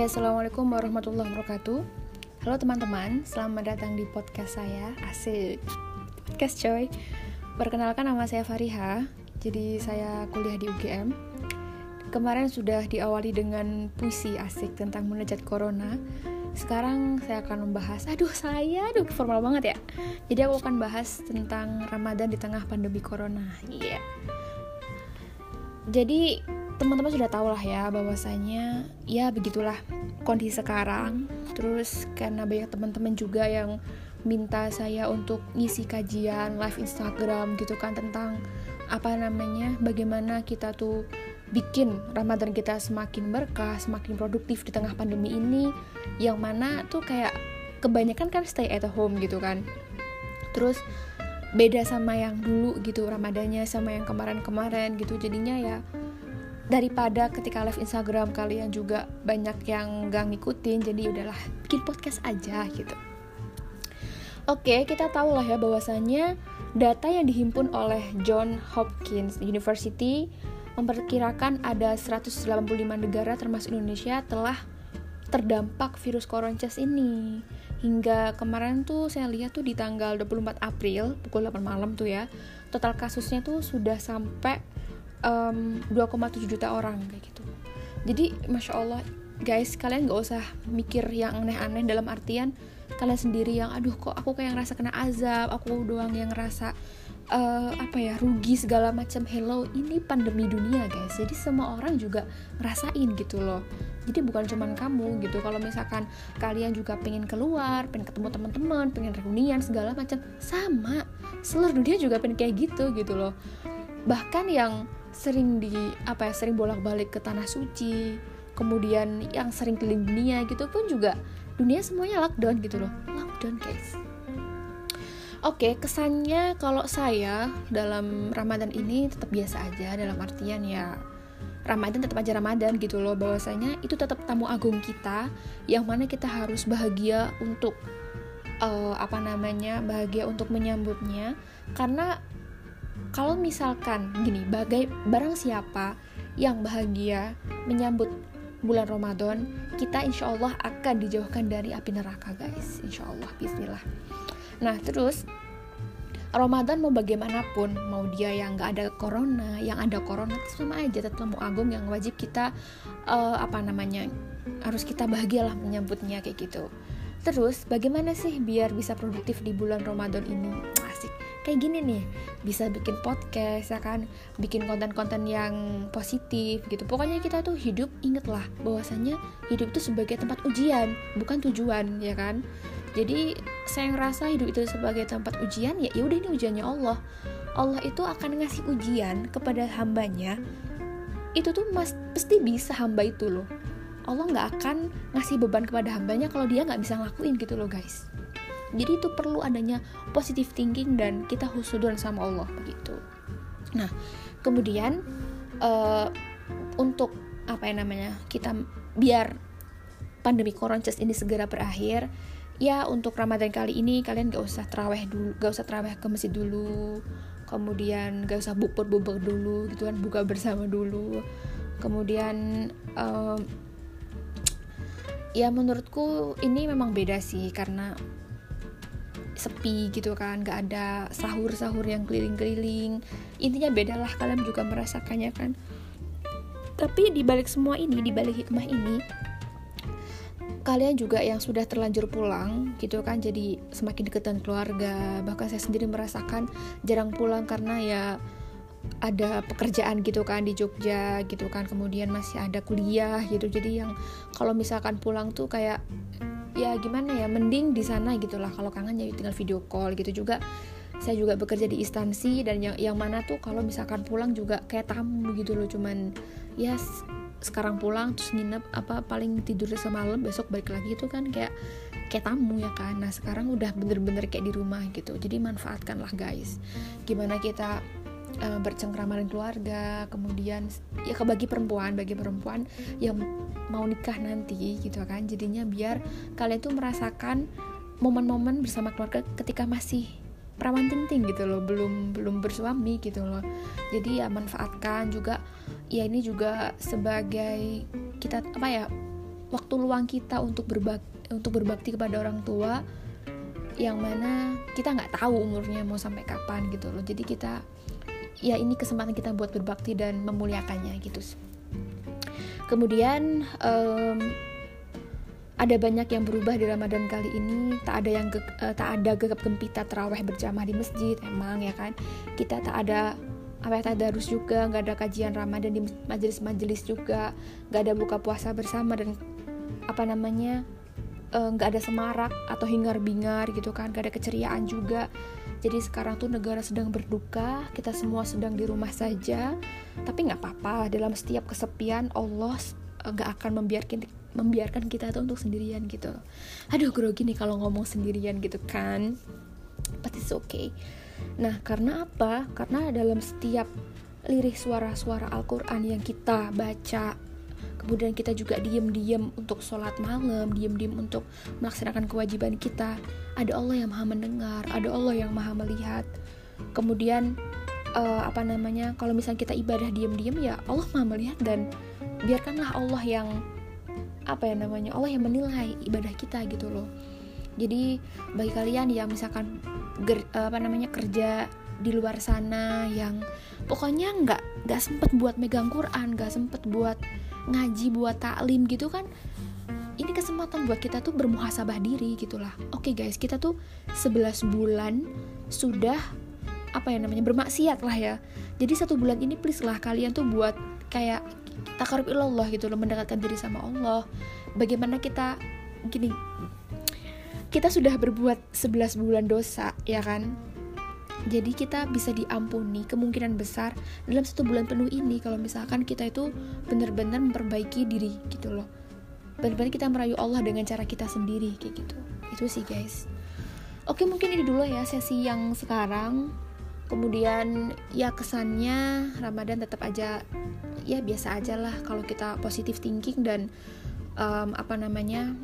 Oke, assalamualaikum warahmatullahi wabarakatuh. Halo teman-teman, selamat datang di podcast saya. Asik, podcast coy. Perkenalkan nama saya Fariha. Jadi saya kuliah di UGM. Kemarin sudah diawali dengan puisi asik tentang menajat corona. Sekarang saya akan membahas, aduh saya, aduh formal banget ya. Jadi aku akan bahas tentang Ramadan di tengah pandemi corona. Iya. Yeah. Jadi teman-teman sudah tahu lah ya bahwasanya ya begitulah kondisi sekarang. Terus karena banyak teman-teman juga yang minta saya untuk ngisi kajian live Instagram gitu kan tentang apa namanya bagaimana kita tuh bikin Ramadan kita semakin berkah, semakin produktif di tengah pandemi ini. Yang mana tuh kayak kebanyakan kan stay at home gitu kan. Terus beda sama yang dulu gitu Ramadannya sama yang kemarin-kemarin gitu. Jadinya ya daripada ketika live Instagram kalian juga banyak yang gak ngikutin jadi udahlah bikin podcast aja gitu Oke, kita tahu lah ya bahwasanya data yang dihimpun oleh John Hopkins University memperkirakan ada 185 negara termasuk Indonesia telah terdampak virus koronces ini. Hingga kemarin tuh saya lihat tuh di tanggal 24 April pukul 8 malam tuh ya, total kasusnya tuh sudah sampai um, 2,7 juta orang kayak gitu. Jadi masya allah guys kalian gak usah mikir yang aneh-aneh dalam artian kalian sendiri yang aduh kok aku kayak ngerasa kena azab aku doang yang ngerasa uh, apa ya rugi segala macam. Hello ini pandemi dunia guys. Jadi semua orang juga ngerasain gitu loh. Jadi bukan cuman kamu gitu. Kalau misalkan kalian juga pengen keluar pengen ketemu teman-teman pengen reunian segala macam sama. Seluruh dunia juga pengen kayak gitu gitu loh. Bahkan yang sering di apa ya sering bolak-balik ke tanah suci kemudian yang sering keliling dunia gitu pun juga dunia semuanya lockdown gitu loh. Lockdown guys. Oke, kesannya kalau saya dalam Ramadan ini tetap biasa aja dalam artian ya Ramadan tetap aja Ramadan gitu loh. Bahwasanya itu tetap tamu agung kita yang mana kita harus bahagia untuk uh, apa namanya bahagia untuk menyambutnya. Karena kalau misalkan gini bagai barang siapa yang bahagia menyambut bulan Ramadan kita insya Allah akan dijauhkan dari api neraka guys. Insya Allah Bismillah. Nah terus Ramadan mau bagaimanapun mau dia yang nggak ada corona yang ada corona itu sama aja tetap mau agung yang wajib kita uh, apa namanya harus kita bahagialah menyambutnya kayak gitu. Terus bagaimana sih biar bisa produktif di bulan Ramadan ini? Asik kayak gini nih bisa bikin podcast ya kan? Bikin konten-konten yang positif gitu. Pokoknya kita tuh hidup ingetlah bahwasanya hidup itu sebagai tempat ujian bukan tujuan ya kan? Jadi saya ngerasa hidup itu sebagai tempat ujian ya ya udah ini ujiannya Allah. Allah itu akan ngasih ujian kepada hambanya. Itu tuh mas pasti bisa hamba itu loh. Allah nggak akan ngasih beban kepada hambanya kalau dia nggak bisa ngelakuin gitu loh guys jadi itu perlu adanya positive thinking dan kita husudon sama Allah begitu. Nah kemudian uh, untuk apa ya namanya kita biar pandemi koronces ini segera berakhir ya untuk Ramadan kali ini kalian gak usah teraweh dulu gak usah teraweh ke masjid dulu kemudian gak usah bubur bubur dulu gitu kan buka bersama dulu. Kemudian um, ya menurutku ini memang beda sih karena sepi gitu kan gak ada sahur-sahur yang keliling-keliling. Intinya beda lah kalian juga merasakannya kan. Tapi dibalik semua ini dibalik hikmah ini kalian juga yang sudah terlanjur pulang gitu kan jadi semakin deketan keluarga. Bahkan saya sendiri merasakan jarang pulang karena ya ada pekerjaan gitu kan di Jogja gitu kan kemudian masih ada kuliah gitu. Jadi yang kalau misalkan pulang tuh kayak ya gimana ya mending di sana gitulah. Kalau kangen ya tinggal video call gitu juga. Saya juga bekerja di instansi dan yang yang mana tuh kalau misalkan pulang juga kayak tamu gitu loh. Cuman ya sekarang pulang terus nginep apa paling tidur semalam besok balik lagi itu kan kayak kayak tamu ya kan. Nah sekarang udah bener-bener kayak di rumah gitu. Jadi manfaatkan lah guys. Gimana kita uh, bercengkrama dengan keluarga kemudian ya bagi perempuan bagi perempuan yang mau nikah nanti gitu kan. Jadinya biar kalian tuh merasakan momen-momen bersama keluarga ketika masih perawan ting gitu loh belum belum bersuami gitu loh. Jadi ya manfaatkan juga ya ini juga sebagai kita apa ya waktu luang kita untuk berbak untuk berbakti kepada orang tua yang mana kita nggak tahu umurnya mau sampai kapan gitu loh. Jadi kita ya ini kesempatan kita buat berbakti dan memuliakannya gitu. Kemudian um, ada banyak yang berubah di Ramadan kali ini. Tak ada yang ge, uh, tak ada gegap gempita terawih berjamaah di masjid emang ya kan? Kita tak ada apa ya tadarus juga nggak ada kajian Ramadan di majelis-majelis juga nggak ada buka puasa bersama dan apa namanya eh, nggak uh, ada semarak atau hingar-bingar gitu kan nggak ada keceriaan juga. Jadi sekarang tuh negara sedang berduka kita semua sedang di rumah saja. Tapi nggak apa-apa dalam setiap kesepian Allah eh, nggak akan membiarkan membiarkan kita tuh untuk sendirian gitu. Aduh grogi nih kalau ngomong sendirian gitu kan. But it's okay. Nah, karena apa? Karena dalam setiap lirik suara-suara Al-Quran yang kita baca, kemudian kita juga diem-diem untuk sholat malam, diem-diem untuk melaksanakan kewajiban kita, ada Allah yang maha mendengar, ada Allah yang maha melihat. Kemudian, uh, apa namanya, kalau misalnya kita ibadah diem-diem, ya Allah maha melihat dan biarkanlah Allah yang apa ya namanya Allah yang menilai ibadah kita gitu loh jadi bagi kalian yang misalkan ger, apa namanya kerja di luar sana yang pokoknya nggak nggak sempet buat megang Quran nggak sempet buat ngaji buat taklim gitu kan ini kesempatan buat kita tuh bermuhasabah diri gitulah. Oke okay guys kita tuh 11 bulan sudah apa ya namanya bermaksiat lah ya. Jadi satu bulan ini please lah kalian tuh buat kayak takarub ilallah gitu loh mendekatkan diri sama Allah. Bagaimana kita gini kita sudah berbuat 11 bulan dosa, ya kan? Jadi kita bisa diampuni kemungkinan besar dalam satu bulan penuh ini kalau misalkan kita itu benar-benar memperbaiki diri gitu loh. Benar-benar kita merayu Allah dengan cara kita sendiri kayak gitu. Itu sih guys. Oke mungkin ini dulu ya sesi yang sekarang. Kemudian ya kesannya Ramadan tetap aja ya biasa aja lah kalau kita positif thinking dan um, apa namanya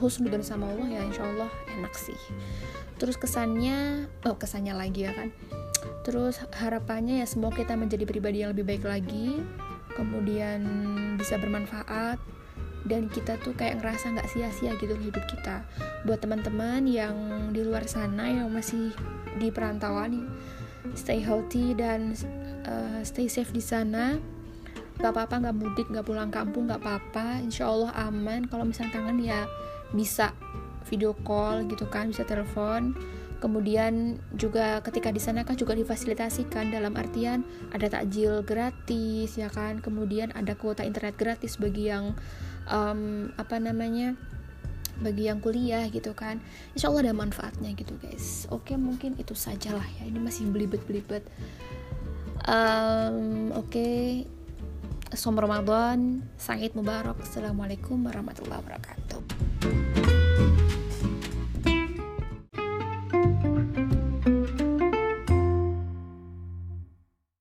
hus dan sama Allah ya insya Allah enak sih. Terus kesannya oh kesannya lagi ya kan. Terus harapannya ya semoga kita menjadi pribadi yang lebih baik lagi kemudian bisa bermanfaat dan kita tuh kayak ngerasa nggak sia-sia gitu hidup kita. Buat teman-teman yang di luar sana yang masih di perantauan stay healthy dan uh, stay safe di sana gak apa-apa nggak mudik nggak pulang kampung nggak apa-apa. Insya Allah aman. Kalau misalnya kangen ya bisa video call gitu kan bisa telepon. Kemudian juga ketika di sana kan juga difasilitasikan. Dalam artian ada takjil gratis ya kan. Kemudian ada kuota internet gratis bagi yang um, apa namanya bagi yang kuliah gitu kan. Insya Allah ada manfaatnya gitu guys. Oke mungkin itu sajalah ya. Ini masih belibet belibet um, oke Som Ramadan, Sangit Mubarak. Assalamualaikum warahmatullahi wabarakatuh.